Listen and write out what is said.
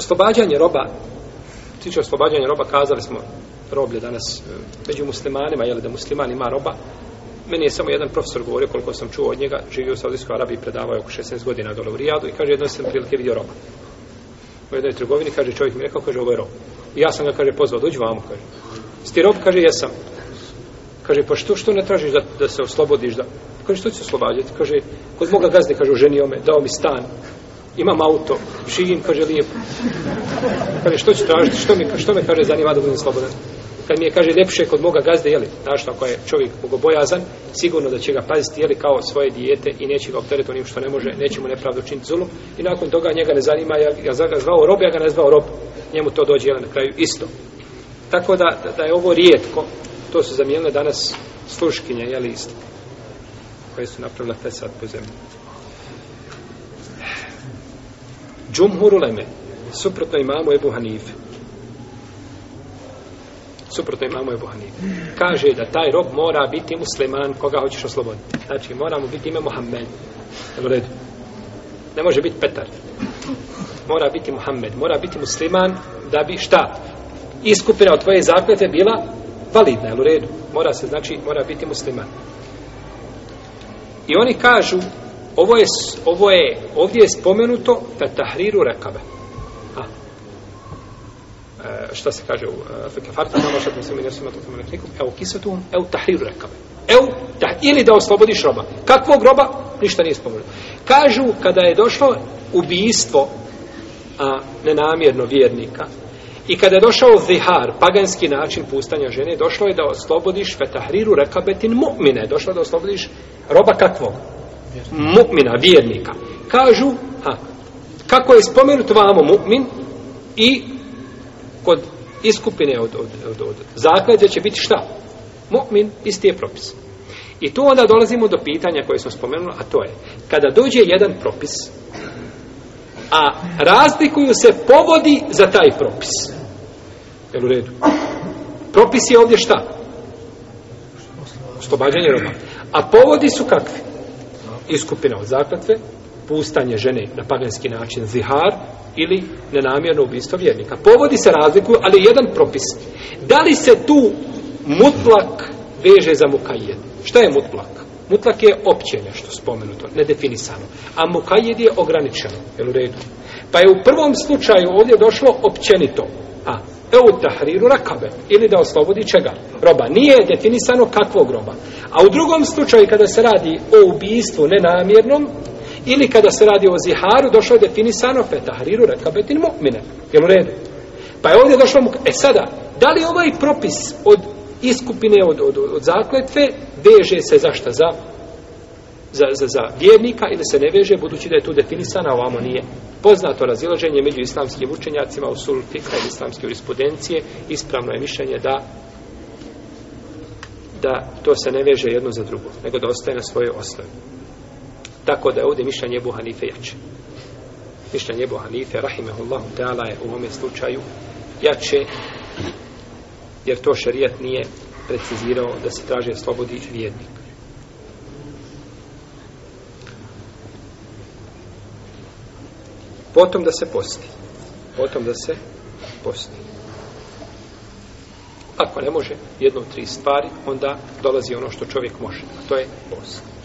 Oslobađanje roba, tiče oslobađanje roba, kazali smo roblje danas e, među muslimanima, jel da musliman ima roba, meni je samo jedan profesor govorio koliko sam čuo od njega, živio u Saudijskoj Arabiji, predavao je oko 16 godina dole u Rijadu i kaže, jednom sam prilike vidio roba. U jednoj trgovini, kaže, čovjek mi rekao, kaže, ovo je rob. I ja sam ga, kaže, pozvao, dođi vamo, kaže. Sti rob, kaže, jesam. Kaže, pa što, što ne tražiš da, da se oslobodiš? Da? Kaže, što ću se oslobađati? Kaže, kod moga gazde, kaže, oženio me, dao mi stan, imam auto, živim, kaže lijepo. Kaže, što ću tražiti, što, mi, što me kaže zanima da budem slobodan? Kad mi je, kaže, ljepše kod moga gazde, jeli, znaš, ako je čovjek bogobojazan, sigurno da će ga paziti, jeli, kao svoje dijete i neće ga opteriti onim što ne može, neće mu nepravdu činiti zulu. I nakon toga njega ne zanima, ja ga ja zvao rob, ja ga ne zvao rob. Njemu to dođe, jeli, na kraju isto. Tako da, da je ovo rijetko, to su zamijenile danas sluškinje, jeli, isto, koje su napravile pesad po zemlji. Džumhur uleme, suprotno imamo Ebu Hanife. Suprotno imamo Ebu Hanife. Kaže da taj rob mora biti musliman koga hoćeš osloboditi. Znači, mora mu biti ime Mohamed. Jel u redu? Ne može biti Petar. Mora biti Mohamed. Mora biti musliman da bi šta? Iskupina od tvoje zakljete bila validna, jel u redu? Mora se, znači, mora biti musliman. I oni kažu, ovo je, ovo je ovdje je spomenuto da tahriru rekabe a e, šta se kaže u e, fekafarta nama šta mi se mi nesima to tamo nekom evo kisatum, evo tahriru rekabe evo, da, ili da oslobodiš roba kakvog roba, ništa nije spomenuto kažu kada je došlo ubijstvo a, nenamjerno vjernika I kada je došao zihar, paganski način pustanja žene, došlo je da oslobodiš fetahriru rekabetin mu'mine. Došlo je da oslobodiš roba kakvog? mu'mina, vjernika. Kažu, a, kako je spomenut vamo mu'min i kod iskupine od, od, od, od zakladja će biti šta? Mu'min, isti je propis. I tu onda dolazimo do pitanja koje smo spomenuli, a to je, kada dođe jedan propis, a razlikuju se povodi za taj propis. Jel u redu? Propis je ovdje šta? Oslobađanje roba. A povodi su kakvi? iskupina od zakratve, pustanje žene na paganski način, zihar, ili nenamjerno ubistvo vjernika. Povodi se razlikuju, ali jedan propis. Da li se tu mutlak veže za mukajed? Šta je mutlak? Mutlak je opće nešto spomenuto, nedefinisano. A mukajed je ograničeno, jel u redu? Pa je u prvom slučaju ovdje došlo općenito. A, Evo tahriru rakabe, ili da oslobodi čega? Roba. Nije definisano kakvog roba. A u drugom slučaju, kada se radi o ubijstvu nenamjernom, ili kada se radi o ziharu, došlo je definisano fe tahriru rakabe tin mu'mine. Jel u redu? Pa je ovdje došlo mu... E sada, da li ovaj propis od iskupine, od, od, od, od zakletve, veže se zašta za, šta? za za, za, za vjernika ili se ne veže, budući da je tu definisana, ovamo nije poznato razilaženje među islamskim učenjacima u sul fikra i islamske jurisprudencije, ispravno je mišljenje da da to se ne veže jedno za drugo, nego da ostaje na svojoj osnovi. Tako da je ovdje mišljenje Ebu Hanife jače. Mišljenje Ebu Hanife, rahimehullahu ta'ala, je u ovome slučaju jače, jer to šarijat nije precizirao da se traže slobodi vjernik. potom da se posti. Potom da se posti. Ako ne može jedno tri stvari, onda dolazi ono što čovjek može. A to je post.